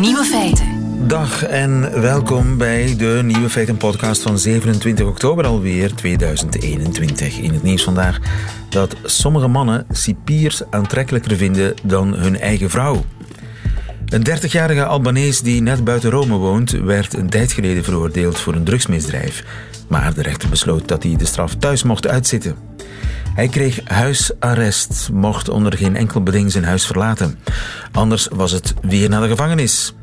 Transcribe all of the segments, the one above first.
Nieuwe feiten. Dag en welkom bij de Nieuwe Feiten podcast van 27 oktober alweer 2021. In het nieuws vandaag dat sommige mannen cipiers aantrekkelijker vinden dan hun eigen vrouw. Een 30-jarige Albanees die net buiten Rome woont, werd een tijd geleden veroordeeld voor een drugsmisdrijf. Maar de rechter besloot dat hij de straf thuis mocht uitzitten. Hij kreeg huisarrest, mocht onder geen enkel beding zijn huis verlaten. Anders was het weer naar de gevangenis.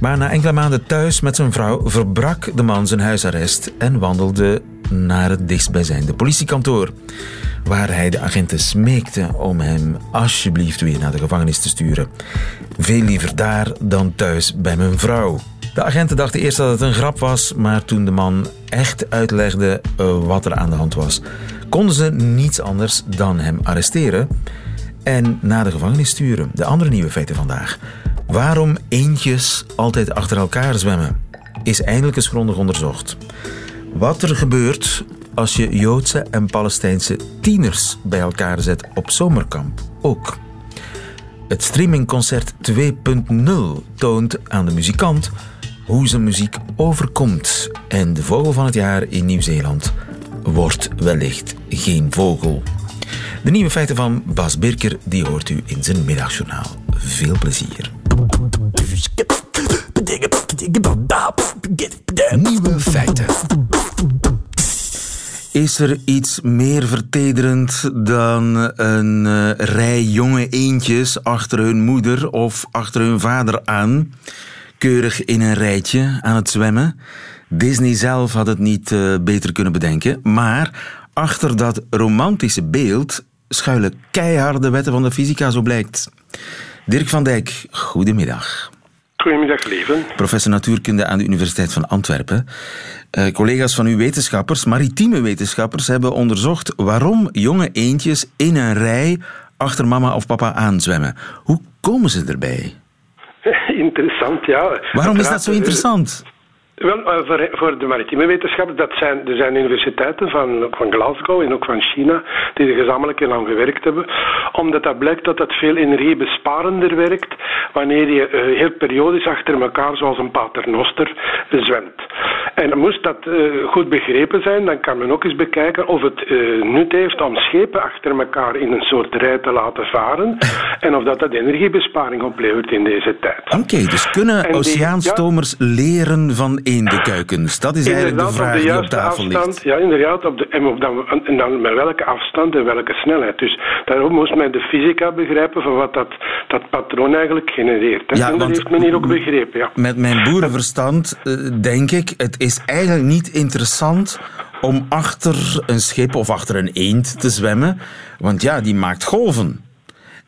Maar na enkele maanden thuis met zijn vrouw verbrak de man zijn huisarrest en wandelde naar het dichtstbijzijnde politiekantoor. Waar hij de agenten smeekte om hem alsjeblieft weer naar de gevangenis te sturen. Veel liever daar dan thuis bij mijn vrouw. De agenten dachten eerst dat het een grap was, maar toen de man echt uitlegde eh, wat er aan de hand was, konden ze niets anders dan hem arresteren en naar de gevangenis sturen. De andere nieuwe feiten vandaag. Waarom eentjes altijd achter elkaar zwemmen, is eindelijk eens grondig onderzocht. Wat er gebeurt als je Joodse en Palestijnse tieners bij elkaar zet op zomerkamp ook. Het streamingconcert 2.0 toont aan de muzikant hoe zijn muziek overkomt. En de vogel van het jaar in Nieuw-Zeeland wordt wellicht geen vogel. De nieuwe feiten van Bas Birker die hoort u in zijn middagjournaal. Veel plezier. Nieuwe feiten. Is er iets meer vertederend dan een uh, rij jonge eendjes achter hun moeder of achter hun vader aan? Keurig in een rijtje aan het zwemmen. Disney zelf had het niet uh, beter kunnen bedenken, maar achter dat romantische beeld schuilen keiharde wetten van de fysica, zo blijkt. Dirk van Dijk, goedemiddag. Goedemiddag, leven. Professor natuurkunde aan de Universiteit van Antwerpen. Uh, collega's van uw wetenschappers, maritieme wetenschappers, hebben onderzocht waarom jonge eendjes in een rij achter mama of papa aanzwemmen. Hoe komen ze erbij? Interessant, ja. Waarom is dat zo interessant? Wel, eh, voor, voor de maritieme wetenschappen, dat zijn, er zijn universiteiten van, van Glasgow en ook van China die er gezamenlijk heel aan gewerkt hebben, omdat dat blijkt dat het veel energiebesparender werkt wanneer je uh, heel periodisch achter elkaar, zoals een paternoster, zwemt. En moest dat uh, goed begrepen zijn, dan kan men ook eens bekijken of het nut heeft om schepen achter elkaar in een soort rij te laten varen en of dat dat energiebesparing oplevert in deze tijd. Oké, okay, dus kunnen oceaanstomers ja, leren van eendekuikens? Dat is eigenlijk de vraag op die op tafel afstand, ligt. Ja, inderdaad. Op de, en, op dan, en dan met welke afstand en welke snelheid. Dus daarom moest men de fysica begrijpen van wat dat, dat patroon eigenlijk genereert. Hè? Ja, en dat heeft men hier ook begrepen, ja. Met mijn boerenverstand uh, denk ik, het is eigenlijk niet interessant om achter een schip of achter een eend te zwemmen. Want ja, die maakt golven.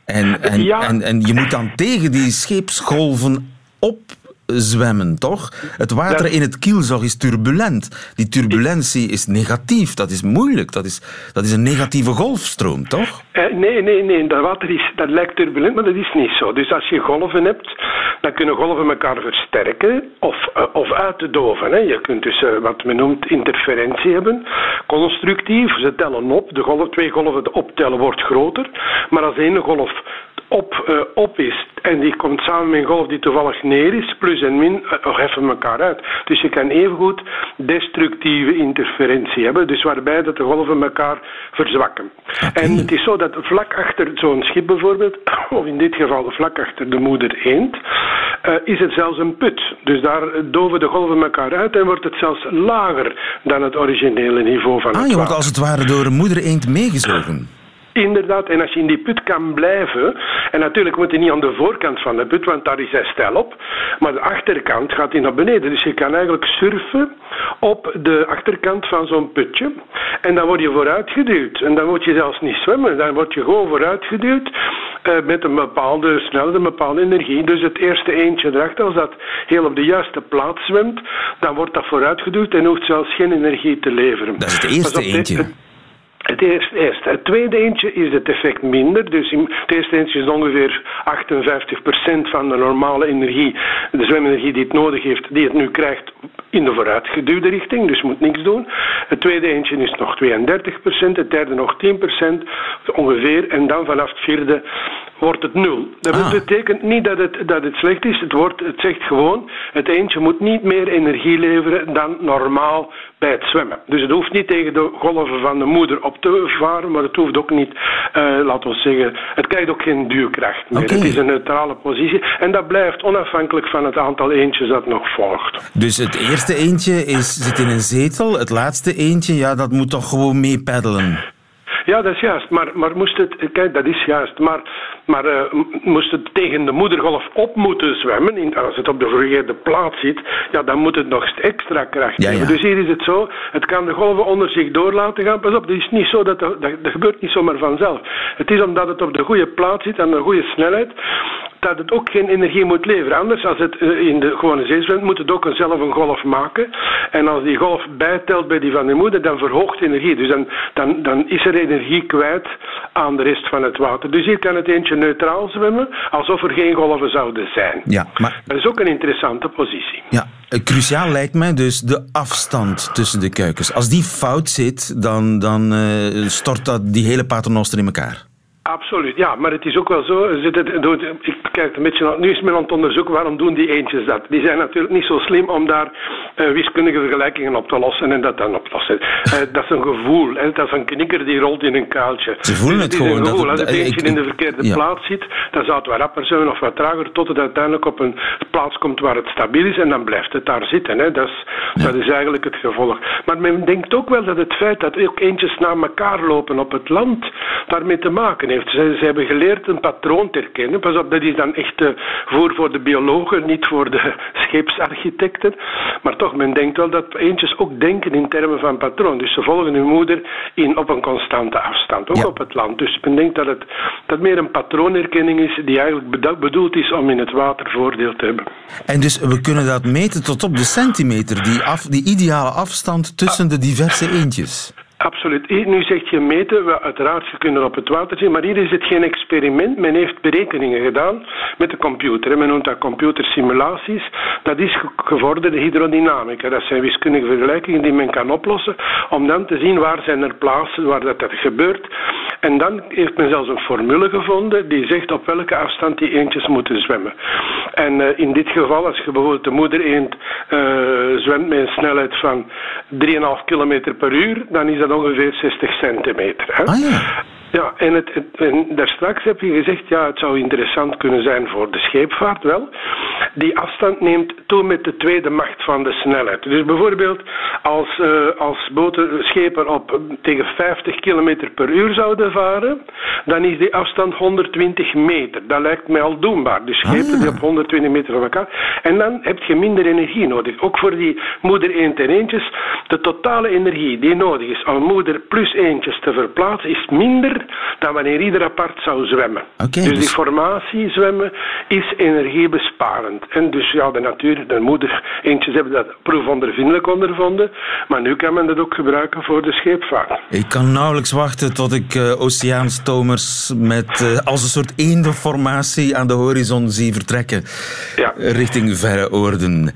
En, en, Ja. en, en je moet dan tegen die scheepsgolven opzwemmen, toch? Het water in het kielzog is turbulent. Die turbulentie is negatief. Dat is moeilijk. Dat is, dat is een negatieve golfstroom, toch? Eh, nee, nee, nee. Dat water is, dat lijkt turbulent, maar dat is niet zo. Dus als je golven hebt, dan kunnen golven elkaar versterken of, eh, of uitdoven. Hè. Je kunt dus eh, wat men noemt interferentie hebben. Constructief, ze tellen op. De golven, twee golven optellen wordt groter. Maar als één golf op, op is en die komt samen met een golf die toevallig neer is, plus en min, eh, heffen elkaar uit. Dus je kan evengoed destructieve interferentie hebben, dus waarbij dat de golven elkaar verzwakken. En het is zo dat vlak achter zo'n schip bijvoorbeeld, of in dit geval vlak achter de moeder eend, eh, is het zelfs een put. Dus daar doven de golven elkaar uit en wordt het zelfs lager dan het originele niveau van Ah, het je wordt als het ware door een moeder eend meegezogen. Inderdaad, en als je in die put kan blijven, en natuurlijk moet je niet aan de voorkant van de put, want daar is hij stijl op, maar de achterkant gaat hij naar beneden. Dus je kan eigenlijk surfen op de achterkant van zo'n putje, en dan word je vooruitgeduwd. En dan moet je zelfs niet zwemmen, dan word je gewoon vooruitgeduwd eh, met een bepaalde snelheid, een bepaalde energie. Dus het eerste eentje erachter, als dat heel op de juiste plaats zwemt, dan wordt dat vooruitgeduwd en hoeft zelfs geen energie te leveren. Dat is het eerste dit- eentje. Het eerste. Het tweede eentje is het effect minder. Dus het eerste eentje is ongeveer 58% van de normale energie, de zwemenergie die het nodig heeft, die het nu krijgt in de vooruitgeduwde richting, dus moet niks doen. Het tweede eentje is nog 32%, het derde nog 10% ongeveer. En dan vanaf het vierde wordt het nul. Dat ah. betekent niet dat het, dat het slecht is. Het, wordt, het zegt gewoon, het eentje moet niet meer energie leveren dan normaal bij het zwemmen. Dus het hoeft niet tegen de golven van de moeder op te varen, maar het hoeft ook niet, uh, laten we zeggen, het krijgt ook geen duurkracht meer. Het is een neutrale positie en dat blijft onafhankelijk van het aantal eentjes dat nog volgt. Dus het eerste eentje is, zit in een zetel, het laatste eentje, ja, dat moet toch gewoon mee peddelen? Ja, dat is juist. Maar, maar moest het, kijk, dat is juist. Maar, maar uh, moest het tegen de moedergolf op moeten zwemmen, in, als het op de verkeerde plaats zit, ja, dan moet het nog extra kracht hebben. Dus hier is het zo, het kan de golven onder zich door laten gaan. Pas op, het is niet zo dat, dat, dat gebeurt niet zomaar vanzelf. Het is omdat het op de goede plaats zit en de goede snelheid, dat het ook geen energie moet leveren. Anders, als het eh, in de gewone zee zwemt, moet het ook zelf een golf maken. En als die golf bijtelt bij die van de moeder, dan verhoogt energie. Dus dan, dan, dan is er energie kwijt aan de rest van het water. Dus hier kan het eentje neutraal zwemmen, alsof er geen golven zouden zijn. Ja, maar... Dat is ook een interessante positie. Ja, eh, cruciaal lijkt mij dus de afstand tussen de kuikens. Als die fout zit, dan, dan uh, stort dat die hele paternoster in elkaar. Absoluut, ja, maar het is ook wel zo. Ik kijk een beetje nu is men aan het onderzoeken waarom doen die eentjes dat. Die zijn natuurlijk niet zo slim om daar uh, wiskundige vergelijkingen op te lossen en dat dan oplossen. Uh, dat is een gevoel, hè. dat is een knikker die rolt in een kuiltje. Ze voelen het, het gewoon. Gevoel. Dat, Als het eentje in de verkeerde plaats zit, dan zou het wat rapper zijn of wat trager, tot het uiteindelijk op een plaats komt waar het stabiel is en dan blijft het daar zitten. Hè. Dat, is, dat is eigenlijk het gevolg. Maar men denkt ook wel dat het feit dat ook eentjes naar elkaar lopen op het land daarmee te maken heeft heeft. Ze, ze, hebben geleerd een patroon te herkennen. Pas op, dat is dan echt uh, voor, voor de biologen, niet voor de scheepsarchitecten. Maar toch, men denkt wel dat eentjes ook denken in termen van patroon. Dus ze volgen hun moeder in, op een constante afstand, ook op het land. Dus men denkt dat het dat meer een patroonherkenning is die eigenlijk bedoeld is om in het water voordeel te hebben. En dus we kunnen dat meten tot op de centimeter, die, af, die ideale afstand tussen de diverse eentjes. Absoluut. Nu zegt je meten, uiteraard, je kunt er op het water zien, maar hier is het geen experiment. Men heeft berekeningen gedaan met de computer. Men noemt dat computersimulaties. Dat is gevorderde hydrodynamica. Dat zijn wiskundige vergelijkingen die men kan oplossen om dan te zien waar zijn er plaatsen waar dat, dat gebeurt. En dan heeft men zelfs een formule gevonden die zegt op welke afstand die eentjes moeten zwemmen. En uh, in dit geval, als je bijvoorbeeld de moeder eend uh, zwemt met een snelheid van 3,5 km per uur, dan is dat ongeveer 60 centimeter. Hè? Ah, ja. Ja, en, het, en daar straks heb je gezegd, ja, het zou interessant kunnen zijn voor de scheepvaart wel. Die afstand neemt toe met de tweede macht van de snelheid. Dus bijvoorbeeld als, uh, als boten, schepen op tegen 50 km per uur zouden varen, dan is die afstand 120 meter. Dat lijkt mij al doenbaar. Dus schepen ah, die op 120 meter van elkaar. En dan heb je minder energie nodig. Ook voor die moeder eend en eentjes. De totale energie die nodig is om moeder plus eentjes te verplaatsen, is minder dan wanneer ieder apart zou zwemmen. dus, die dus- formatie zwemmen is energiebesparend. En dus ja, de natuur, de moeder, eentjes hebben dat proefondervindelijk ondervonden, maar nu kan men dat ook gebruiken voor de scheepvaart. Ik kan nauwelijks wachten tot ik uh, oceaanstomers met uh, als een soort eendenformatie aan de horizon zie vertrekken ja. richting verre oorden.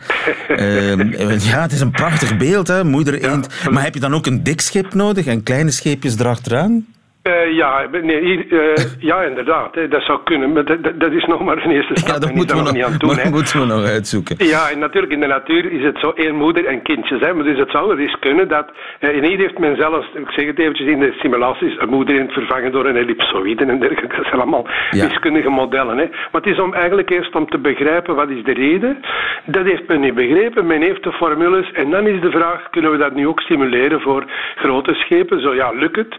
uh, ja, het is een prachtig beeld, hè, moeder eend. Maar heb je dan ook een dik schip nodig en kleine scheepjes erachteraan? Uh, ja, nee, uh, ja, inderdaad. Hè, dat zou kunnen. Maar dat, dat, is nog maar een eerste stap. Ja, dat moeten we, nog, niet aan doen, dat moeten we nog uitzoeken. Ja, en natuurlijk in de natuur is het zo één moeder en kindjes. Hè, maar dus het zou eens kunnen dat... Uh, in hier heeft men zelfs, ik zeg het eventjes in de simulaties, een moeder in het vervangen door een ellipsoïde en dergelijke. Dat zijn allemaal ja. wiskundige modellen. Hè. Maar het is om eigenlijk eerst om te begrijpen wat is de reden. Dat heeft men niet begrepen. Men heeft de formules. En dan is de vraag, kunnen we dat nu ook simuleren voor grote schepen? Zo ja, lukt het?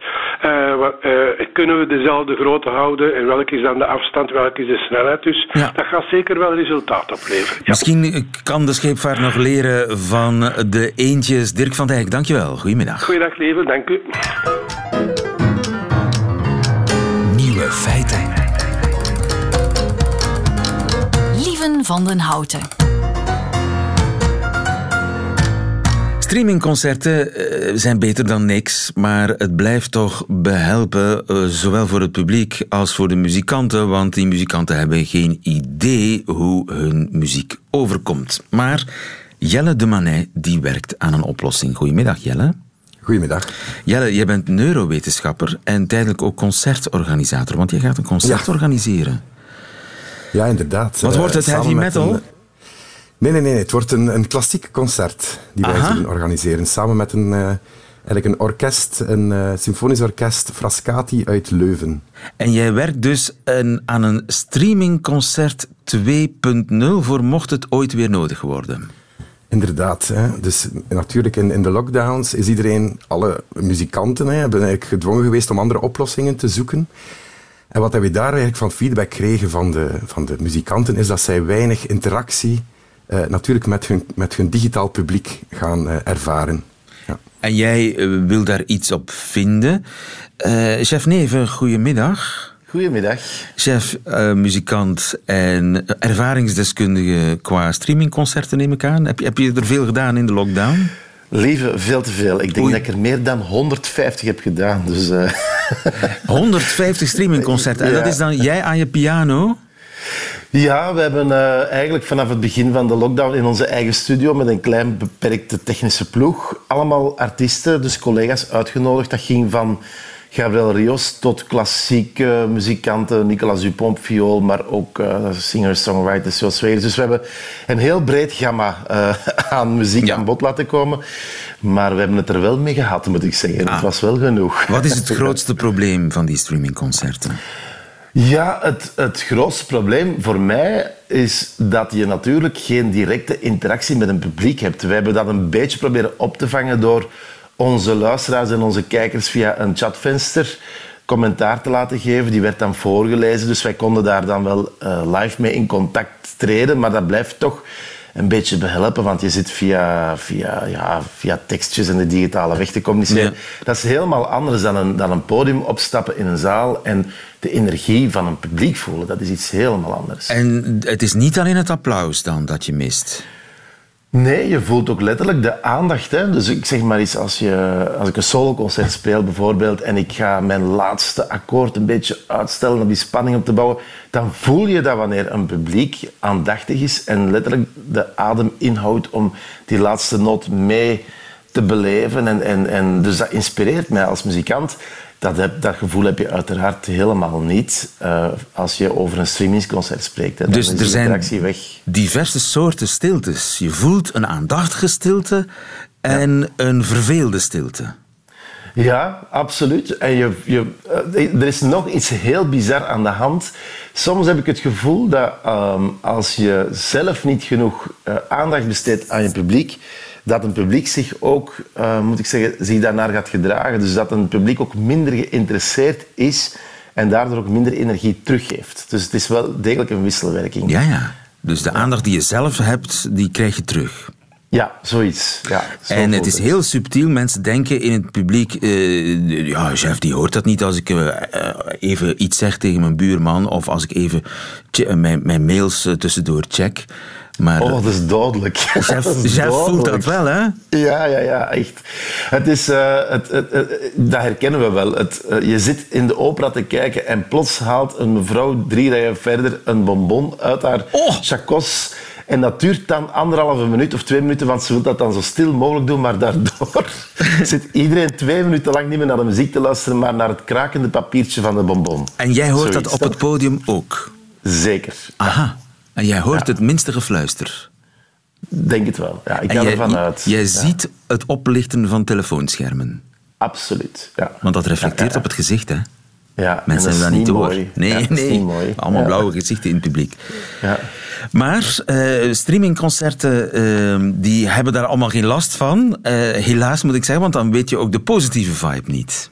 Uh, kunnen we dezelfde grootte houden en welke is dan de afstand, welke is de snelheid. Dus dat gaat zeker wel resultaat opleveren. Ja. Misschien kan de scheepvaart nog leren van de eentjes. Dirk van Dijk, dankjewel. Goedemiddag. Goeiedag, leven. Dank u. Nieuwe feiten. Lieven van den Houten. Streamingconcerten eh, zijn beter dan niks, maar het blijft toch behelpen, eh, zowel voor het publiek als voor de muzikanten, want die muzikanten hebben geen idee hoe hun muziek overkomt. Maar Jelle de Manet die werkt aan een oplossing. Goedemiddag Jelle. Goedemiddag. Jelle, je bent neurowetenschapper en tijdelijk ook concertorganisator, want je gaat een concert organiseren. Ja, inderdaad. Wat wordt het, heavy metal? Nee, nee, nee. Het wordt een, een klassiek concert die wij zullen organiseren. Samen met een, uh, eigenlijk een orkest, een uh, symfonisch orkest, Frascati uit Leuven. En jij werkt dus een, aan een streamingconcert 2.0 voor mocht het ooit weer nodig worden. Inderdaad. Hè. Dus natuurlijk in, in de lockdowns is iedereen, alle muzikanten, hè, hebben eigenlijk gedwongen geweest om andere oplossingen te zoeken. En wat we daar eigenlijk van feedback kregen van de, van de muzikanten, is dat zij weinig interactie natuurlijk met hun, met hun digitaal publiek gaan uh, ervaren. Ja. En jij uh, wil daar iets op vinden. chef Neven, goedemiddag. Goedemiddag. Chef, muzikant en ervaringsdeskundige qua streamingconcerten neem ik aan. Heb je, heb je er veel gedaan in de lockdown? Lieve, veel te veel. Ik denk dat ik er meer dan 150 heb gedaan. Dus, 150 streamingconcerten. En ja. dat is dan jij aan je piano? Ja, we hebben uh, eigenlijk vanaf het begin van de lockdown in onze eigen studio met een klein beperkte technische ploeg allemaal artiesten, dus collega's uitgenodigd. Dat ging van Gabriel Rios tot klassieke muzikanten, Nicolas Dupont viool, maar ook uh, singer-songwriters Jos Wegers. Dus we hebben een heel breed gamma uh, aan muziek ja. aan bod laten komen. Maar we hebben het er wel mee gehad, moet ik zeggen. Ah. Het was wel genoeg. Wat is het grootste probleem van die streamingconcerten? Ja, het, het grootste probleem voor mij is dat je natuurlijk geen directe interactie met een publiek hebt. We hebben dat een beetje proberen op te vangen door onze luisteraars en onze kijkers via een chatvenster commentaar te laten geven. Die werd dan voorgelezen, dus wij konden daar dan wel uh, live mee in contact treden. Maar dat blijft toch een beetje behelpen, want je zit via, via, ja, via tekstjes en de digitale weg te communiceren. Dat is helemaal anders dan een, dan een podium opstappen in een zaal en de energie van een publiek voelen. Dat is iets helemaal anders. En het is niet alleen het applaus dan dat je mist? Nee, je voelt ook letterlijk de aandacht. Hè? Dus ik zeg maar eens, als, je, als ik een soloconcert speel bijvoorbeeld en ik ga mijn laatste akkoord een beetje uitstellen om die spanning op te bouwen, dan voel je dat wanneer een publiek aandachtig is en letterlijk de adem inhoudt om die laatste noot mee te beleven. En, en, en dus dat inspireert mij als muzikant. Dat, heb, dat gevoel heb je uiteraard helemaal niet uh, als je over een streamingsconcert spreekt. Hè. Dan dus er zijn weg. diverse soorten stiltes. Je voelt een aandachtige stilte en ja. een verveelde stilte. Ja, absoluut. En je, je, er is nog iets heel bizar aan de hand. Soms heb ik het gevoel dat um, als je zelf niet genoeg uh, aandacht besteedt aan je publiek, dat een publiek zich ook, uh, moet ik zeggen, zich daarnaar gaat gedragen. Dus dat een publiek ook minder geïnteresseerd is en daardoor ook minder energie teruggeeft. Dus het is wel degelijk een wisselwerking. Ja, ja. Dus de aandacht die je zelf hebt, die krijg je terug. Ja, zoiets. Ja, zo en het is heel subtiel. Mensen denken in het publiek... Uh, ja, chef, die hoort dat niet als ik uh, even iets zeg tegen mijn buurman... of als ik even mijn, mijn mails tussendoor check. Maar, oh, dat is dodelijk. Chef, voelt dat wel, hè? Ja, ja, ja, echt. Het is, uh, het, het, dat herkennen we wel. Het, uh, je zit in de opera te kijken en plots haalt een mevrouw drie rijen verder een bonbon uit haar oh. chacos. En dat duurt dan anderhalve minuut of twee minuten, want ze wil dat dan zo stil mogelijk doen. Maar daardoor zit iedereen twee minuten lang niet meer naar de muziek te luisteren, maar naar het krakende papiertje van de bonbon. En jij hoort Zoiets. dat op het podium ook? Zeker. Aha. En jij hoort het minste gefluister? Denk het wel. Ja, ik ga ervan uit. Jij ziet het oplichten van telefoonschermen? Absoluut, ja. Want dat reflecteert op het gezicht, hè? Ja, Mensen hebben dat niet door. Mooi. Nee, nee. Mooi. Allemaal blauwe gezichten in het publiek. Ja. Maar uh, streamingconcerten uh, die hebben daar allemaal geen last van. Uh, helaas moet ik zeggen, want dan weet je ook de positieve vibe niet.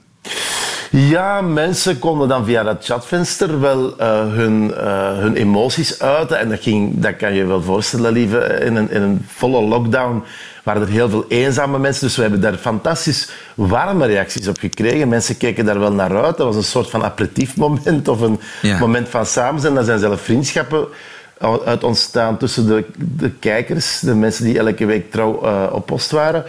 Ja, mensen konden dan via dat chatvenster wel uh, hun, uh, hun emoties uiten. En dat, ging, dat kan je wel voorstellen, lieve. In een, in een volle lockdown waren er heel veel eenzame mensen. Dus we hebben daar fantastisch warme reacties op gekregen. Mensen keken daar wel naar uit. Dat was een soort van aperitiefmoment of een ja. moment van samen zijn. Daar zijn zelf vriendschappen uit ontstaan tussen de, de kijkers, de mensen die elke week trouw uh, op post waren.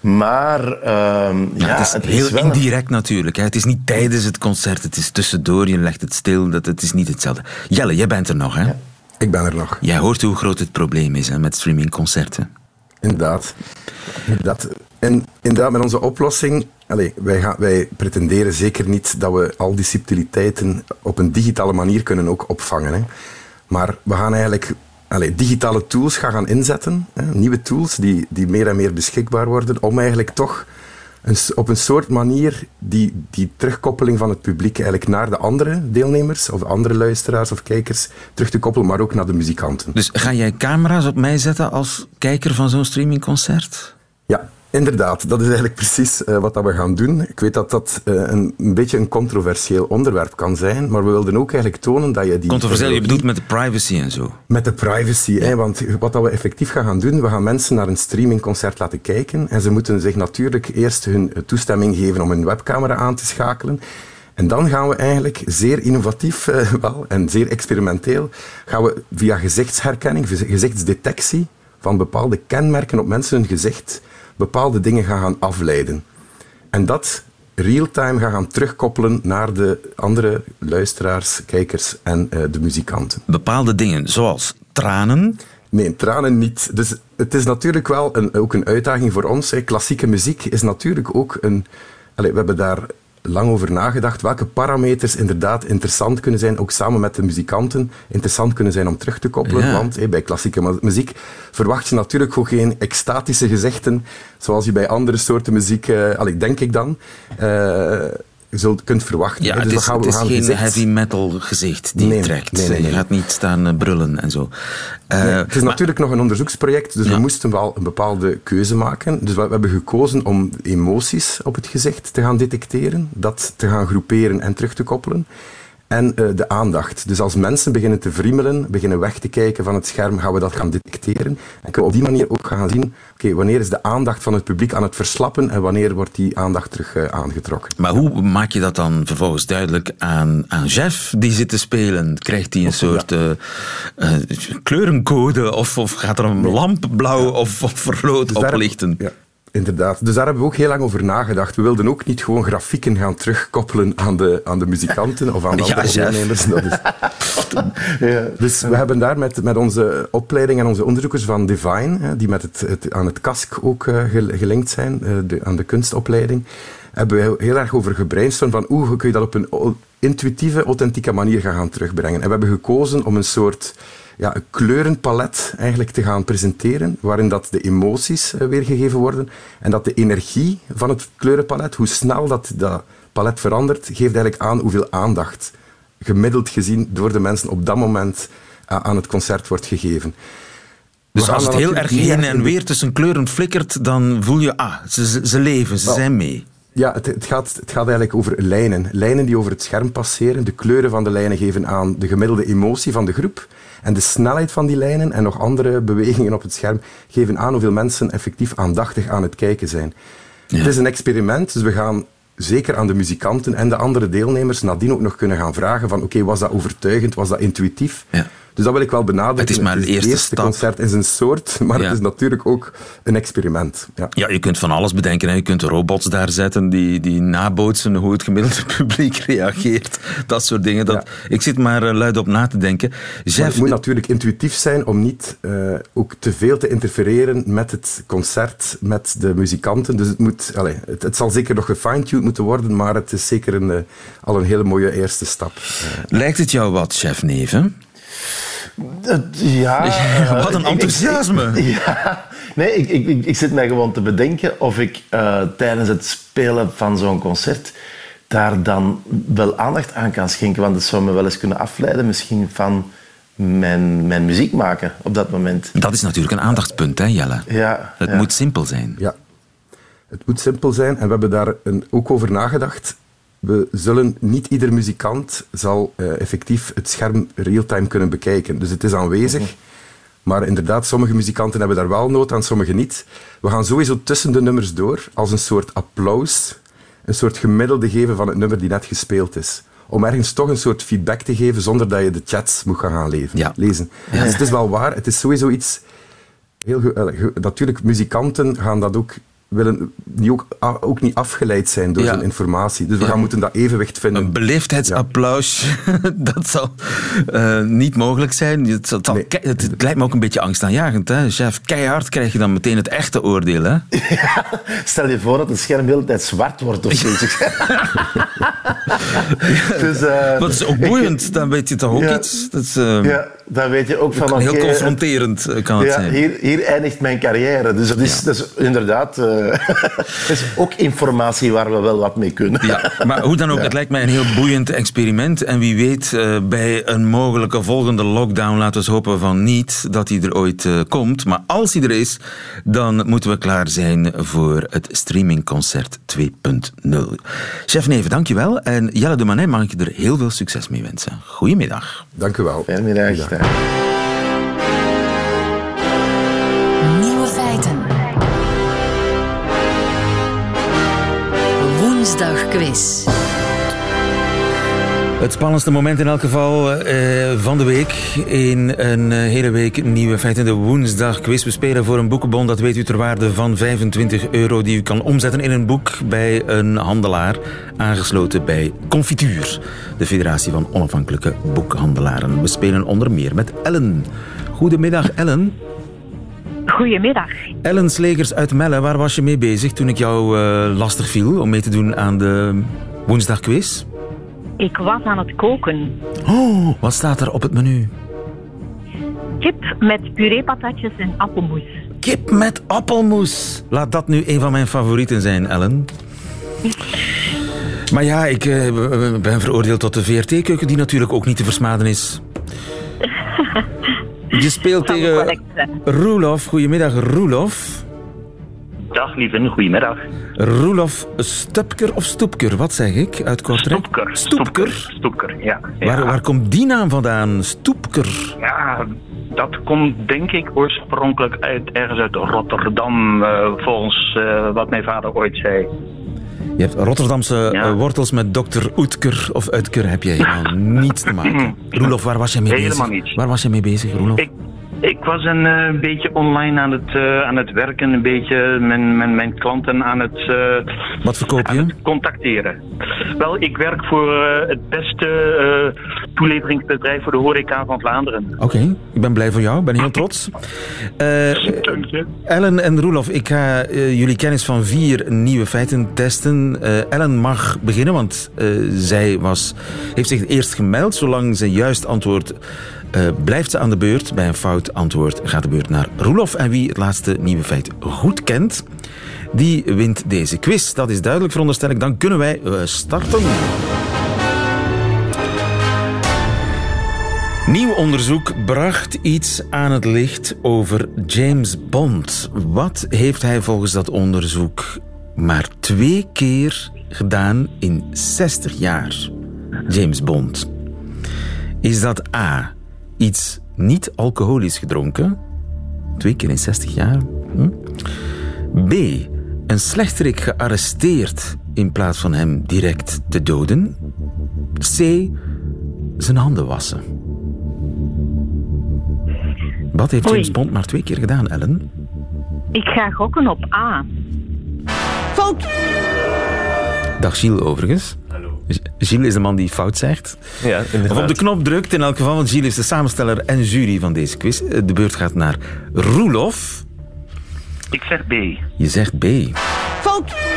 Maar ehm, ja, het is het heel is wel... indirect natuurlijk. Hè. Het is niet tijdens het concert, het is tussendoor, je legt het stil. Dat, het is niet hetzelfde. Jelle, jij bent er nog, hè? Ik ben er nog. Jij hoort hoe groot het probleem is hè, met streamingconcerten. Inderdaad. inderdaad. En inderdaad, met onze oplossing, allez, wij, gaan, wij pretenderen zeker niet dat we al die subtiliteiten op een digitale manier kunnen ook opvangen. Hè. Maar we gaan eigenlijk digitale tools gaan, gaan inzetten, hè, nieuwe tools die, die meer en meer beschikbaar worden, om eigenlijk toch een, op een soort manier die, die terugkoppeling van het publiek eigenlijk naar de andere deelnemers of andere luisteraars of kijkers terug te koppelen, maar ook naar de muzikanten. Dus ga jij camera's op mij zetten als kijker van zo'n streamingconcert? Ja, Inderdaad, dat is eigenlijk precies uh, wat dat we gaan doen. Ik weet dat dat uh, een, een, beetje een controversieel onderwerp kan zijn, maar we wilden ook eigenlijk tonen dat je die... Controversieel, je bedoelt met de privacy en zo? Met de privacy, ja. hè, want wat dat we effectief gaan, gaan doen, we gaan mensen naar een streamingconcert laten kijken en ze moeten zich natuurlijk eerst hun toestemming geven om hun webcamera aan te schakelen. En dan gaan we eigenlijk zeer innovatief uh, wel, en zeer experimenteel, gaan we via gezichtsherkenning, gezichtsdetectie van bepaalde kenmerken op mensen hun gezicht bepaalde dingen gaan, gaan afleiden. En dat real-time gaan, gaan terugkoppelen naar de andere luisteraars, kijkers en uh, de muzikanten. Bepaalde dingen, zoals tranen? Nee, tranen niet. Dus het is natuurlijk wel een, ook een uitdaging voor ons. Hè. Klassieke muziek is natuurlijk ook een... Allez, we hebben daar lang over nagedacht welke parameters inderdaad interessant kunnen zijn, ook samen met de muzikanten, interessant kunnen zijn om terug te koppelen. Want bij klassieke muziek verwacht je natuurlijk ook geen extatische gezichten, zoals je bij andere soorten muziek, allee, denk ik dan, uh, zult, kunt verwachten. Ja, dus het is, gaan, het is gaan geen gezicht... heavy metal gezicht die Nee, trekt. nee, nee. Je gaat niet staan uh, brullen en zo. Uh, Nee, het is maar- natuurlijk nog een onderzoeksproject, dus Ja. we moesten wel een bepaalde keuze maken. Dus we, we hebben gekozen om emoties op het gezicht te gaan detecteren, dat te gaan groeperen en terug te koppelen. En eh, de aandacht. Dus als mensen beginnen te vriemelen, beginnen weg te kijken van het scherm, gaan we dat gaan detecteren. En kunnen we op die manier ook gaan zien, oké, wanneer is de aandacht van het publiek aan het verslappen en wanneer wordt die aandacht terug eh, aangetrokken. Maar hoe maak je dat dan vervolgens duidelijk aan, aan Jeff die zit te spelen? Krijgt hij een soort eh, kleurencode of, of gaat er een lamp blauw of, of rood Dus oplichten? Ja, inderdaad. Dus daar hebben we ook heel lang over nagedacht. We wilden ook niet gewoon grafieken gaan terugkoppelen aan de, aan de muzikanten of aan de Ja. Dat is, Ja. dus we hebben daar met, met onze opleiding en onze onderzoekers van Divine, hè, die met het, het, aan het KASK ook eh, gel- gelinkt zijn, eh, de, aan de kunstopleiding, hebben we heel, erg over gebrainstormd van hoe kun je dat op een intuïtieve, authentieke manier gaan, gaan terugbrengen. En we hebben gekozen om een soort ja, een kleurenpalet eigenlijk te gaan presenteren, waarin dat de emoties eh, weergegeven worden en dat de energie van het kleurenpalet, hoe snel dat, dat palet verandert, geeft eigenlijk aan hoeveel aandacht gemiddeld gezien door de mensen op dat moment eh, aan het concert wordt gegeven. Dus als het heel erg heen en weer tussen kleuren flikkert, dan voel je, ah, ze, ze- leven, ze zijn mee. Ja, het, het, gaat, het gaat eigenlijk over lijnen. Lijnen die over het scherm passeren. De kleuren van de lijnen geven aan de gemiddelde emotie van de groep. En de snelheid van die lijnen en nog andere bewegingen op het scherm geven aan hoeveel mensen effectief aandachtig aan het kijken zijn. Het is een experiment, dus we gaan zeker aan de muzikanten en de andere deelnemers nadien ook nog kunnen gaan vragen van oké, was dat overtuigend, was dat intuïtief? Ja. Dus dat wil ik wel benadrukken. Het is maar een het eerste eerste stap. concert in zijn soort, maar Ja. het is natuurlijk ook een experiment. Ja. Ja, je kunt van alles bedenken. Hè. Je kunt robots daar zetten die, die nabootsen hoe het gemiddelde publiek reageert. Dat soort dingen. Dat, Ik zit maar eh, luid op na te denken. Jeff, het moet natuurlijk intuïtief zijn om niet eh, ook te veel te interfereren met het concert, met de muzikanten. Dus het, moet, allez, het, het zal zeker nog gefine-tuned moeten worden, maar het is zeker een, eh, al een hele mooie eerste stap. Lijkt het jou wat, chef Neven? Dat- ja, Wat een ik- ik- enthousiasme. Ja, nee, ik, ik, ik, ik zit mij gewoon te bedenken of ik eh, tijdens het spelen van zo'n concert daar dan wel aandacht aan kan schenken. Want dat zou me wel eens kunnen afleiden misschien van mijn, mijn muziek maken op dat moment. Dat is natuurlijk een aandachtspunt, hè, Jelle? Ja, Het ja. moet simpel zijn. ja, het moet simpel zijn en we hebben daar een, ook over nagedacht. We zullen, niet ieder muzikant zal eh, effectief het scherm real-time kunnen bekijken. Dus het is aanwezig. Maar inderdaad, sommige muzikanten hebben daar wel nood aan, sommige niet. We gaan sowieso tussen de nummers door als een soort applaus, een soort gemiddelde geven van het nummer die net gespeeld is. Om ergens toch een soort feedback te geven zonder dat je de chats moet gaan, leven, Ja. lezen. Dus het is wel waar, het is sowieso iets... Heel ge- natuurlijk, muzikanten gaan dat ook willen die ook, ook niet afgeleid zijn door zijn informatie. Dus we gaan moeten dat evenwicht vinden. Een beleefdheidsapplaus, dat zal uh, niet mogelijk zijn. Het, het, nee. het, lijkt me ook een beetje angstaanjagend. Hè? Chef, keihard krijg je dan meteen het echte oordeel. Hè? Ja, stel je voor dat het scherm de hele tijd zwart wordt of zoiets. dus, uh, dat is ook boeiend, dan weet je toch ook ja, iets. Dat is, uh, ja, dan weet je ook van... Heel confronterend kan het ja, zijn. Hier, hier eindigt mijn carrière. Dus dat is, dat is inderdaad... dat is ook informatie waar we wel wat mee kunnen. Ja, maar hoe dan ook, het lijkt mij een heel boeiend experiment. En wie weet, uh, bij een mogelijke volgende lockdown, laten we hopen van niet dat hij er ooit uh, komt. Maar als hij er is, dan moeten we klaar zijn voor het streamingconcert 2.0. Chef Neven, dankjewel. En Jelle de Manet mag ik je er heel veel succes mee wensen. Goedemiddag. Dank u wel. Fijne Nieuwe feiten. Woensdagquiz. Het spannendste moment in elk geval uh, van de week. In een uh, hele week nieuwe feiten. De woensdag quiz. We spelen voor een boekenbon. Dat weet u ter waarde van 25 euro. Die u kan omzetten in een boek bij een handelaar. Aangesloten bij Confituur. De Federatie van Onafhankelijke Boekhandelaren. We spelen onder meer met Ellen. Goedemiddag Ellen. Goedemiddag. Ellen Slegers uit Melle. Waar was je mee bezig toen ik jou uh, lastig viel om mee te doen aan de woensdag quiz? Ik was aan het koken. Oh, wat staat er op het menu? Kip met pureepatatjes en appelmoes. Kip met appelmoes. Laat dat nu een van mijn favorieten zijn, Ellen. Maar ja, ik uh, ben veroordeeld tot de VRT-keuken, die natuurlijk ook niet te versmaden is. Je speelt tegen Roelof. Goedemiddag, Roelof. Dag lieve, goedemiddag. Roelof Stupker of Stoepker, wat zeg ik uit Kortrijk? Stoepker. Stoepker? Stoepker, ja. ja. Waar, waar komt die naam vandaan, Stoepker? Ja, dat komt denk ik oorspronkelijk uit, ergens uit Rotterdam, uh, volgens uh, wat mijn vader ooit zei. Je hebt Rotterdamse ja. uh, wortels met dokter Oetker of Uitker heb je helemaal niets te maken. Roelof, waar was jij mee helemaal bezig? Niets. Waar was jij mee bezig, Roelof? Ik, ik was een uh, beetje online aan het, uh, aan het werken, een beetje mijn, mijn, mijn klanten aan het, uh, Wat verkoop je? aan het contacteren. Wel, ik werk voor het beste toeleveringsbedrijf voor de horeca van Vlaanderen. Oké, okay. ik ben blij voor jou, ik ben heel trots. Ellen en Roelof, ik ga jullie kennis van vier nieuwe feiten testen. Ellen mag beginnen, want zij was, heeft zich eerst gemeld, zolang ze juist antwoord uh, blijft ze aan de beurt. Bij een fout antwoord gaat de beurt naar Roelof. En wie het laatste nieuwe feit goed kent, die wint deze quiz. Dat is duidelijk, veronderstel ik. Dan kunnen wij uh, starten. Nieuw onderzoek bracht iets aan het licht over James Bond. Wat heeft hij volgens dat onderzoek maar twee keer gedaan in 60 jaar? James Bond. Is dat A iets niet alcoholisch gedronken. Twee keer in 60 jaar. Hm? B. Een slechterik gearresteerd in plaats van hem direct te doden. C. Zijn handen wassen. Wat heeft James Bond maar twee keer gedaan, Ellen? Ik ga gokken op A. Fout! Dag Gilles, overigens. Gilles is de man die fout zegt. Ja, of op de knop drukt in elk geval, want Gilles is de samensteller en jury van deze quiz. De beurt gaat naar Roelof. Ik zeg B. Je zegt B. Fout!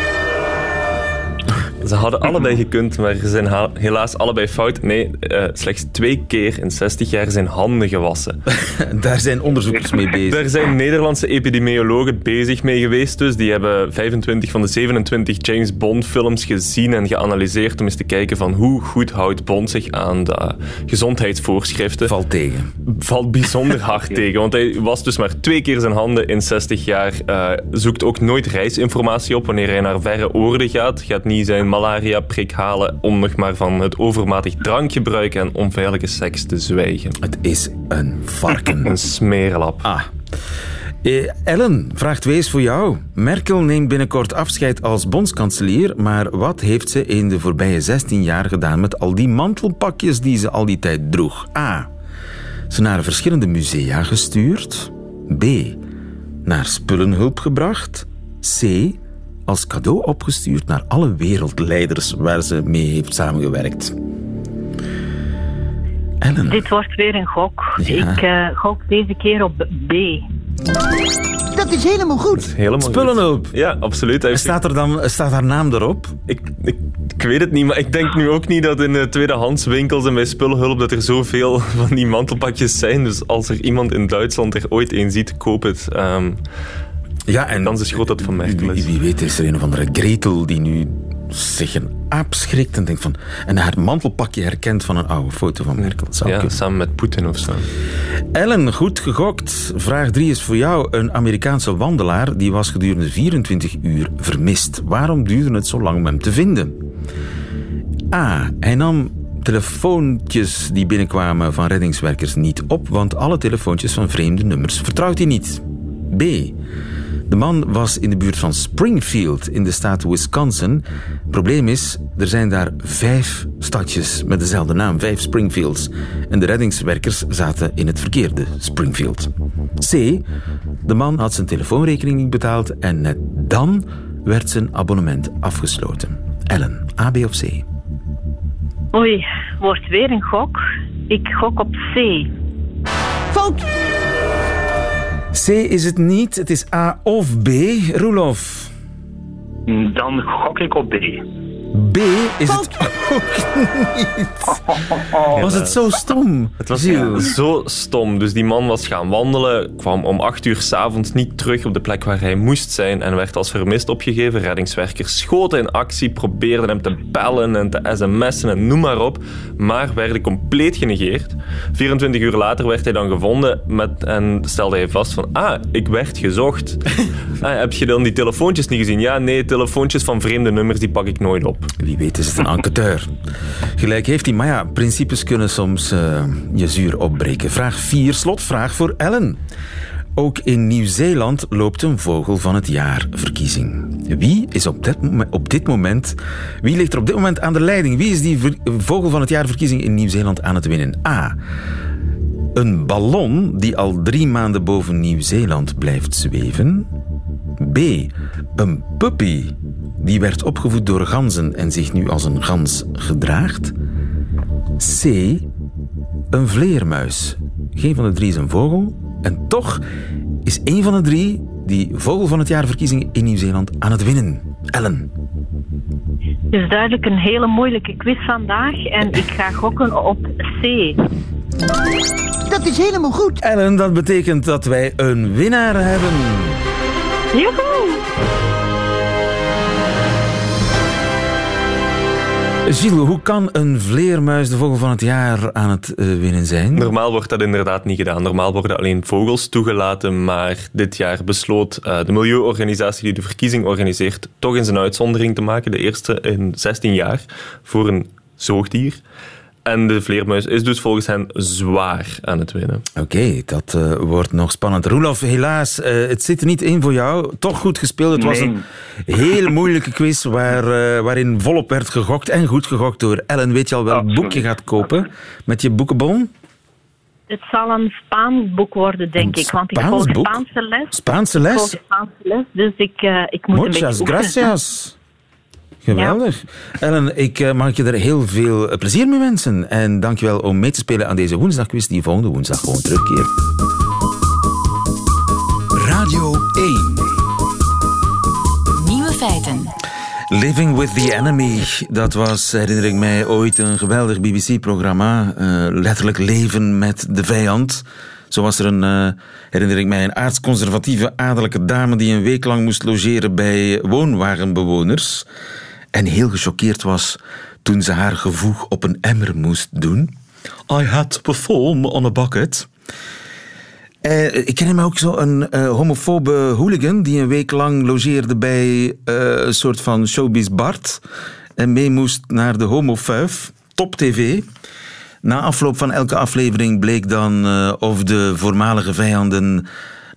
Ze hadden allebei gekund, maar ze zijn helaas allebei fout. Nee, uh, slechts twee keer in 60 jaar zijn handen gewassen. Daar zijn onderzoekers mee bezig. Daar zijn Nederlandse epidemiologen bezig mee geweest. Dus die hebben 25 van de 27 James Bond films gezien en geanalyseerd om eens te kijken van hoe goed houdt Bond zich aan de gezondheidsvoorschriften. Valt tegen. Valt bijzonder hard tegen, want hij was dus maar twee keer zijn handen in 60 jaar. Uh, zoekt ook nooit reisinformatie op wanneer hij naar verre oorden gaat. Gaat niet zijn malaria-prik halen om nog maar van het overmatig drankgebruik en onveilige seks te zwijgen. Het is een varken. een smeerlap. Ah. Eh, Ellen, vraag 2 is voor jou. Merkel neemt binnenkort afscheid als bondskanselier, maar wat heeft ze in de voorbije 16 jaar gedaan met al die mantelpakjes die ze al die tijd droeg? A. Ze naar verschillende musea gestuurd. B. Naar spullenhulp gebracht. C. Als cadeau opgestuurd naar alle wereldleiders waar ze mee heeft samengewerkt. Ellen. Dit wordt weer een gok. Ja. Ik eh, gok deze keer op B. Dat is helemaal goed. Helemaal goed. Spullenhulp. Ja, absoluut. Heeft Staat, er dan, staat haar naam erop? Ik, ik, ik weet het niet, maar ik denk nu ook niet dat in de tweedehandswinkels en bij spullenhulp dat er zoveel van die mantelpakjes zijn. Dus als er iemand in Duitsland er ooit een ziet, koop het. Ehm, Ja, en kans is groot dat van Merkel wie, weet is er een of andere Gretel die nu zich een aap schrikt en denkt van... En haar mantelpakje herkent van een oude foto van Merkel. Zou Ja, kunnen. samen met Poetin of zo. Ellen, goed gegokt. Vraag 3 is voor jou. Een Amerikaanse wandelaar die was gedurende 24 uur vermist. Waarom duurde het zo lang om hem te vinden? A. Hij nam telefoontjes die binnenkwamen van reddingswerkers niet op, want alle telefoontjes van vreemde nummers vertrouwt hij niet. B. De man was in de buurt van Springfield in de staat Wisconsin. Probleem is, er zijn daar vijf stadjes met dezelfde naam, vijf Springfields. En de reddingswerkers zaten in het verkeerde Springfield. C. De man had zijn telefoonrekening niet betaald en net dan werd zijn abonnement afgesloten. Ellen, A, B of C? Oei, wordt weer een gok. Ik gok op C. Fout. C is het niet, het is A of B. Roelof. Dan gok ik op B. B is het ook niet. Was het zo stom? Het was zo stom. Dus die man was gaan wandelen, kwam om acht uur s'avonds niet terug op de plek waar hij moest zijn en werd als vermist opgegeven. Reddingswerkers schoten in actie, probeerden hem te bellen en te sms'en en noem maar op, maar werden compleet genegeerd. 24 uur later werd hij dan gevonden met, en stelde hij vast van, ah, ik werd gezocht. ah, heb je dan die telefoontjes niet gezien? Ja, nee, telefoontjes van vreemde nummers, die pak ik nooit op. Wie weet is het een enquêteur. Gelijk heeft hij, maar ja, principes kunnen soms eh, je zuur opbreken. Vraag 4, slotvraag voor Ellen. Ook in Nieuw-Zeeland loopt een vogel van het jaar verkiezing. Wie is op dit, op dit moment, wie ligt er op dit moment aan de leiding? Wie is die vogel van het jaar verkiezing in Nieuw-Zeeland aan het winnen? A. Een ballon die al drie maanden boven Nieuw-Zeeland blijft zweven. B. Een puppy die werd opgevoed door ganzen en zich nu als een gans gedraagt. C. Een vleermuis. Geen van de drie is een vogel. En toch is één van de drie die vogel van het jaar verkiezingen in Nieuw-Zeeland aan het winnen. Ellen. Het is duidelijk een hele moeilijke quiz vandaag en ik ga gokken op C. Dat is helemaal goed. Ellen, dat betekent dat wij een winnaar hebben. Joehoe! Gilles, hoe kan een vleermuis de vogel van het jaar aan het eh, winnen zijn? Normaal wordt dat inderdaad niet gedaan. Normaal worden alleen vogels toegelaten, maar dit jaar besloot eh, de milieuorganisatie die de verkiezing organiseert toch eens een uitzondering te maken. De eerste in 16 jaar voor een zoogdier. En de vleermuis is dus volgens hen zwaar aan het winnen. Oké, dat eh, wordt nog spannend. Roelof, helaas, eh, het zit er niet in voor jou. Toch goed gespeeld. Het was een heel moeilijke quiz waar, eh, waarin volop werd gegokt. En goed gegokt door Ellen. Weet je al welk boek je gaat kopen met je boekenbon? Het zal een Spaans boek worden, denk Een ik. Want ik Spaans volg boek? Spaanse les. Spaanse Ik les? volg Spaanse les, dus ik, eh, ik moet een Muchas beetje oefenen. gracias. Geweldig. Ellen, ik eh, mag je er heel veel eh, plezier mee wensen. En dankjewel om mee te spelen aan deze woensdagquiz die volgende woensdag gewoon terugkeert. Radio 1. Nieuwe feiten. Living with the Enemy, dat was, herinner ik mij, ooit een geweldig BBC-programma. eh, letterlijk leven met de vijand. Zo was er een, eh, herinner ik mij, een aardsconservatieve adellijke dame die een week lang moest logeren bij woonwagenbewoners. En heel gechoqueerd was toen ze haar gevoeg op een emmer moest doen. I had to perform on a bucket. Eh, ik ken hem ook zo een eh, homofobe hooligan die een week lang logeerde bij eh, een soort van showbiz Bart en mee moest naar de homofuif, top tv. Na afloop van elke aflevering bleek dan of de voormalige vijanden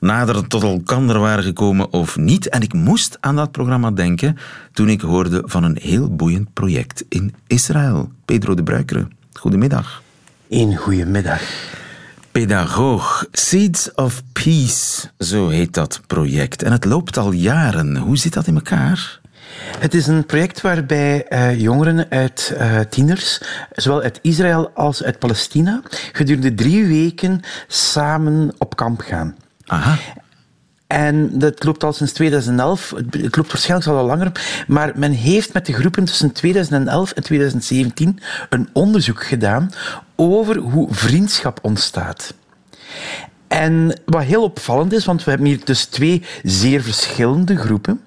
nader tot elkander waren gekomen of niet. En ik moest aan dat programma denken toen ik hoorde van een heel boeiend project in Israël. Pedro de Bruikere, goedemiddag. Een goedemiddag. Pedagoog. Seeds of Peace, zo heet dat project. En het loopt al jaren. Hoe zit dat in elkaar? Het is een project waarbij uh, jongeren uit uh, tieners, zowel uit Israël als uit Palestina, gedurende drie weken samen op kamp gaan. Aha. En dat loopt al sinds 2011. Het loopt waarschijnlijk al langer. Maar men heeft met de groepen tussen 2011 en 2017 een onderzoek gedaan over hoe vriendschap ontstaat. En wat heel opvallend is, want we hebben hier dus twee zeer verschillende groepen.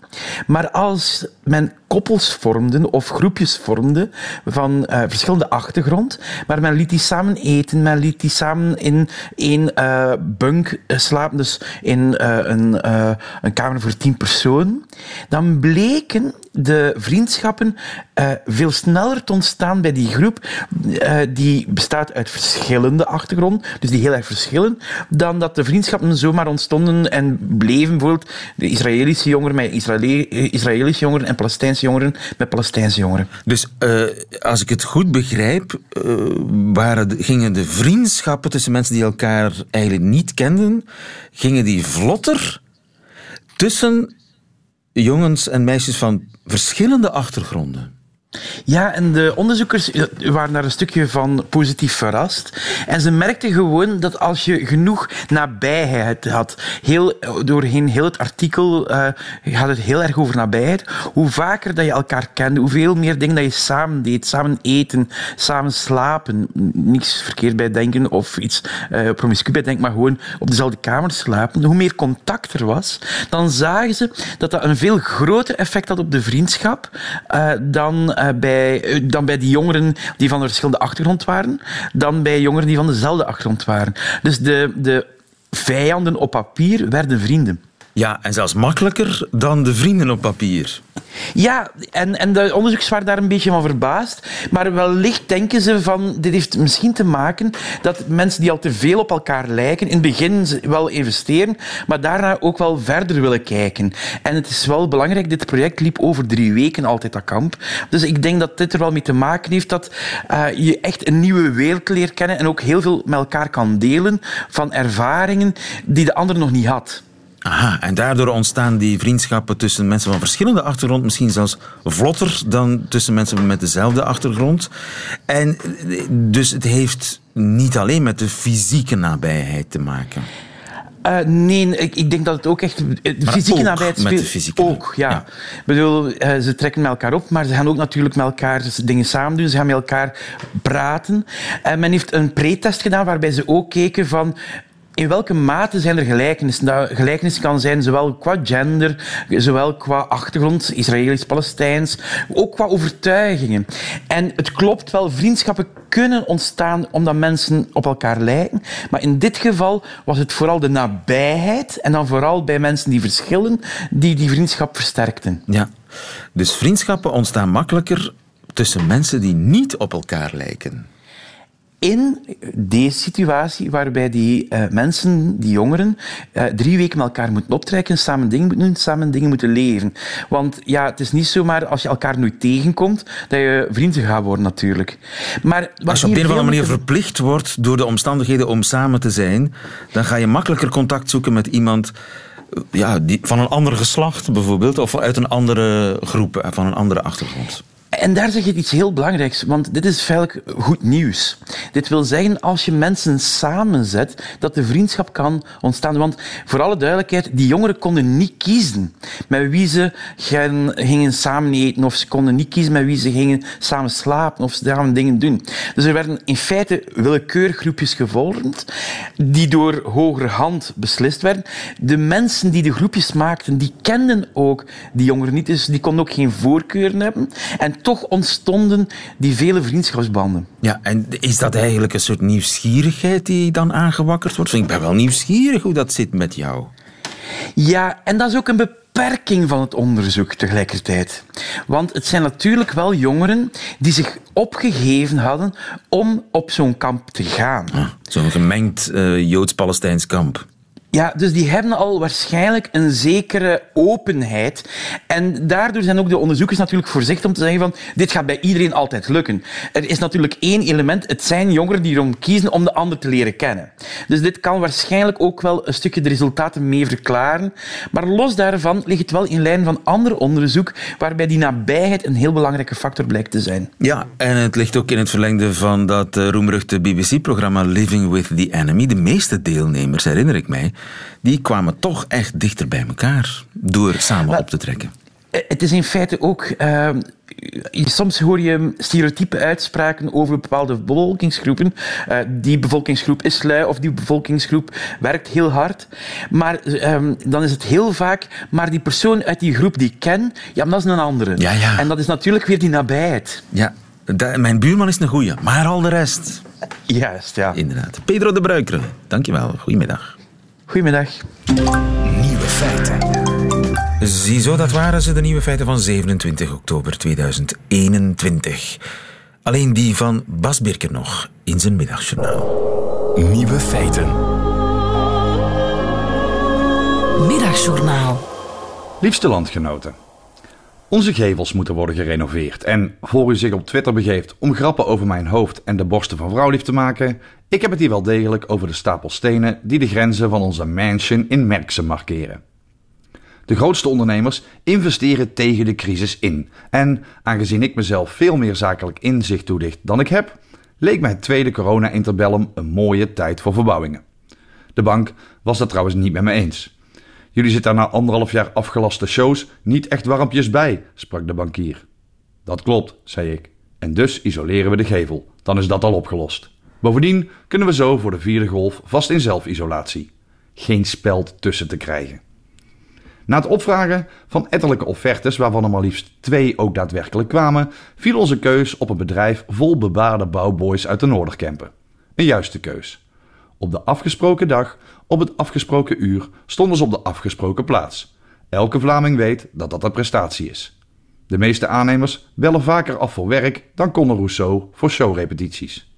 Maar als men koppels vormde of groepjes vormde van uh, verschillende achtergrond, maar men liet die samen eten, men liet die samen in één uh, bunk slapen, dus in een, een kamer voor tien personen, dan bleken de vriendschappen veel sneller te ontstaan bij die groep die bestaat uit verschillende achtergronden, dus die heel erg verschillen, dan dat de vriendschappen zomaar ontstonden en bleven, bijvoorbeeld de Israëlische jongeren met Israëli Israëlische jongeren en Palestijnse jongeren met Palestijnse jongeren. Dus uh, als ik het goed begrijp, uh, waren gingen de vriendschappen tussen mensen die elkaar eigenlijk niet kenden, gingen die vlotter tussen jongens en meisjes van verschillende achtergronden. Ja, en de onderzoekers waren daar een stukje van positief verrast. En ze merkten gewoon dat als je genoeg nabijheid had, heel, doorheen heel het artikel uh, gaat het heel erg over nabijheid, hoe vaker dat je elkaar kende, hoeveel meer dingen dat je samen deed, samen eten, samen slapen, niks verkeerd bij denken of iets uh, promiscu bij denken, maar gewoon op dezelfde kamer slapen, hoe meer contact er was, dan zagen ze dat dat een veel groter effect had op de vriendschap dan bij, uh, dan bij die jongeren die van een verschillende achtergrond waren, dan bij jongeren die van dezelfde achtergrond waren. Dus de, de vijanden op papier werden vrienden. Ja, en zelfs makkelijker dan de vrienden op papier. Ja, en, en de onderzoekers waren daar een beetje van verbaasd. Maar wellicht denken ze van, dit heeft misschien te maken dat mensen die al te veel op elkaar lijken, in het begin wel investeren, maar daarna ook wel verder willen kijken. En het is wel belangrijk, dit project liep over drie weken altijd dat kamp. Dus ik denk dat dit er wel mee te maken heeft dat uh, je echt een nieuwe wereld leert kennen en ook heel veel met elkaar kan delen van ervaringen die de ander nog niet had. Aha, en daardoor ontstaan die vriendschappen tussen mensen van verschillende achtergrond misschien zelfs vlotter dan tussen mensen met dezelfde achtergrond. En dus het heeft niet alleen met de fysieke nabijheid te maken. Uh, nee, ik, ik, denk dat het ook echt de maar fysieke ook nabijheid met speelt. de fysieke ook, ja. ja. Ik bedoel, uh, ze trekken met elkaar op, maar ze gaan ook natuurlijk met elkaar dingen samen doen. Ze gaan met elkaar praten. Uh, men heeft een pretest gedaan waarbij ze ook keken van in welke mate zijn er gelijkenissen? Dat gelijkenissen kan zijn zowel qua gender, zowel qua achtergrond, Israëlisch-Palestijns, ook qua overtuigingen. En het klopt wel, vriendschappen kunnen ontstaan omdat mensen op elkaar lijken. Maar in dit geval was het vooral de nabijheid en dan vooral bij mensen die verschillen, die die vriendschap versterkten. Ja, dus vriendschappen ontstaan makkelijker tussen mensen die niet op elkaar lijken in deze situatie waarbij die uh, mensen, die jongeren, uh, drie weken met elkaar moeten optrekken, samen dingen moeten doen, samen dingen moeten leven. Want ja, het is niet zomaar als je elkaar nooit tegenkomt, dat je vrienden gaat worden natuurlijk. Maar als je op een of andere manier verplicht wordt door de omstandigheden om samen te zijn, dan ga je makkelijker contact zoeken met iemand ja, die, van een ander geslacht bijvoorbeeld, of uit een andere groep, van een andere achtergrond. En daar zeg je iets heel belangrijks, want dit is feitelijk goed nieuws. Dit wil zeggen, als je mensen samenzet, dat de vriendschap kan ontstaan. Want voor alle duidelijkheid, die jongeren konden niet kiezen met wie ze gingen samen eten, of ze konden niet kiezen met wie ze gingen samen slapen, of samen dingen doen. Dus er werden in feite willekeurgroepjes gevormd, die door hogere hand beslist werden. De mensen die de groepjes maakten, die kenden ook die jongeren niet, dus die konden ook geen voorkeuren hebben. En toch ontstonden die vele vriendschapsbanden. Ja, en is dat eigenlijk een soort nieuwsgierigheid die dan aangewakkerd wordt? Ik ben wel nieuwsgierig hoe dat zit met jou. Ja, en dat is ook een beperking van het onderzoek tegelijkertijd. Want het zijn natuurlijk wel jongeren die zich opgegeven hadden om op zo'n kamp te gaan. Ah, zo'n gemengd uh, Joods-Palestijns kamp. Ja, dus die hebben al waarschijnlijk een zekere openheid. En daardoor zijn ook de onderzoekers natuurlijk voorzichtig om te zeggen van dit gaat bij iedereen altijd lukken. Er is natuurlijk één element, het zijn jongeren die erom kiezen om de ander te leren kennen. Dus dit kan waarschijnlijk ook wel een stukje de resultaten mee verklaren. Maar los daarvan ligt het wel in lijn van ander onderzoek waarbij die nabijheid een heel belangrijke factor blijkt te zijn. Ja, en het ligt ook in het verlengde van dat eh, roemruchte BBC-programma Living with the Enemy. De meeste deelnemers, herinner ik mij, die kwamen toch echt dichter bij elkaar door samen op te trekken. Eh, Het is in feite ook. eh, soms hoor je stereotype uitspraken over bepaalde bevolkingsgroepen. Eh, die bevolkingsgroep is lui of die bevolkingsgroep werkt heel hard. Maar eh, dan is het heel vaak. Maar die persoon uit die groep die ik ken, ja, maar dat is een andere. Ja, ja. En dat is natuurlijk weer die nabijheid. Ja, da- mijn buurman is een goeie, maar al de rest. Juist, ja. Inderdaad. Pedro de Bruikere, dankjewel. Goedemiddag. Goedemiddag. Nieuwe feiten. Ziezo, dat waren ze, de nieuwe feiten van 27 oktober 2021. Alleen die van Bas Birker nog in zijn middagjournaal. Nieuwe feiten. Middagjournaal. Liefste landgenoten. Onze gevels moeten worden gerenoveerd. En voor u zich op Twitter begeeft om grappen over mijn hoofd en de borsten van vrouwlief te maken, ik heb het hier wel degelijk over de stapel stenen die de grenzen van onze mansion in Merkse markeren. De grootste ondernemers investeren tegen de crisis in. En aangezien ik mezelf veel meer zakelijk inzicht toedicht dan ik heb, leek mij het tweede corona-interbellum een mooie tijd voor verbouwingen. De bank was dat trouwens niet met me eens. Jullie zitten na anderhalf jaar afgelaste shows niet echt warmpjes bij, sprak de bankier. Dat klopt, zei ik. En dus isoleren we de gevel. Dan is dat al opgelost. Bovendien kunnen we zo voor de vierde golf vast in zelfisolatie. Geen speld tussen te krijgen. Na het opvragen van ettelijke offertes, waarvan er maar liefst twee ook daadwerkelijk kwamen, viel onze keus op een bedrijf vol bebaarde bouwboys uit de Noorderkempen. Een juiste keus. Op de afgesproken dag, op het afgesproken uur, stonden ze op de afgesproken plaats. Elke Vlaming weet dat dat een prestatie is. De meeste aannemers bellen vaker af voor werk dan Conor Rousseau voor showrepetities.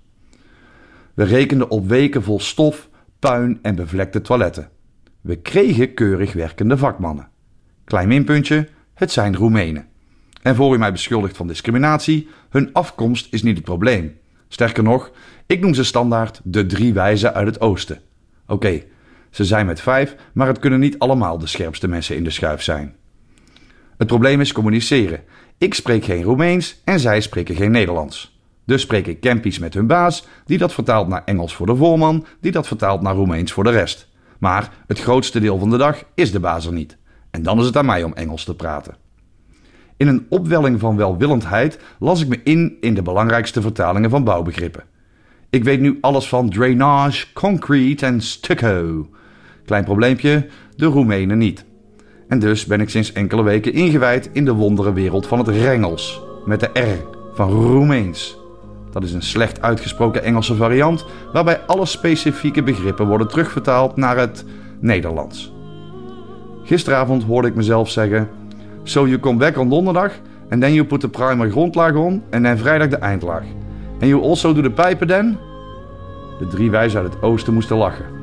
We rekenden op weken vol stof, puin en bevlekte toiletten. We kregen keurig werkende vakmannen. Klein minpuntje, het zijn Roemenen. En voor u mij beschuldigt van discriminatie, hun afkomst is niet het probleem. Sterker nog, ik noem ze standaard de drie wijzen uit het oosten. Oké, ze zijn met vijf, maar het kunnen niet allemaal de scherpste mensen in de schuif zijn. Het probleem is communiceren. Ik spreek geen Roemeens en zij spreken geen Nederlands. Dus spreek ik Kempies met hun baas, die dat vertaalt naar Engels voor de voorman, die dat vertaalt naar Roemeens voor de rest. Maar het grootste deel van de dag is de baas er niet. En dan is het aan mij om Engels te praten. In een opwelling van welwillendheid las ik me in in de belangrijkste vertalingen van bouwbegrippen. Ik weet nu alles van drainage, concrete en stucco. Klein probleempje, de Roemenen niet. En dus ben ik sinds enkele weken ingewijd in de wonderenwereld van het Rengels. Met de R van Roemeens. Dat is een slecht uitgesproken Engelse variant waarbij alle specifieke begrippen worden terugvertaald naar het Nederlands. Gisteravond hoorde ik mezelf zeggen: So you come back on donderdag and then you put the primer grondlaag on and then vrijdag de eindlaag. And you also do the pijpen then? De drie wijzen uit het oosten moesten lachen.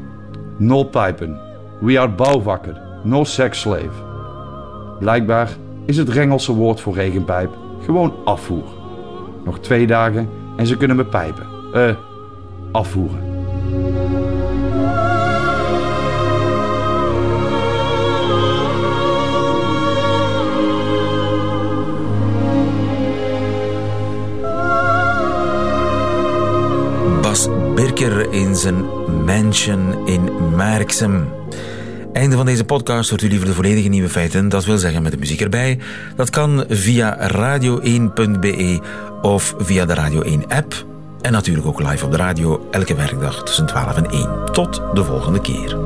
No pijpen. We are bouwvakker. No sex slave. Blijkbaar is het Rengelse woord voor regenpijp gewoon afvoer. Nog twee dagen en ze kunnen me pijpen. Eh, afvoeren. In zijn mansion in Merksem. Einde van deze podcast hoort u liever de volledige nieuwe feiten. Dat wil zeggen met de muziek erbij. Dat kan via radio1.be of via de Radio 1 app. En natuurlijk ook live op de radio elke werkdag tussen 12 en 1. Tot de volgende keer.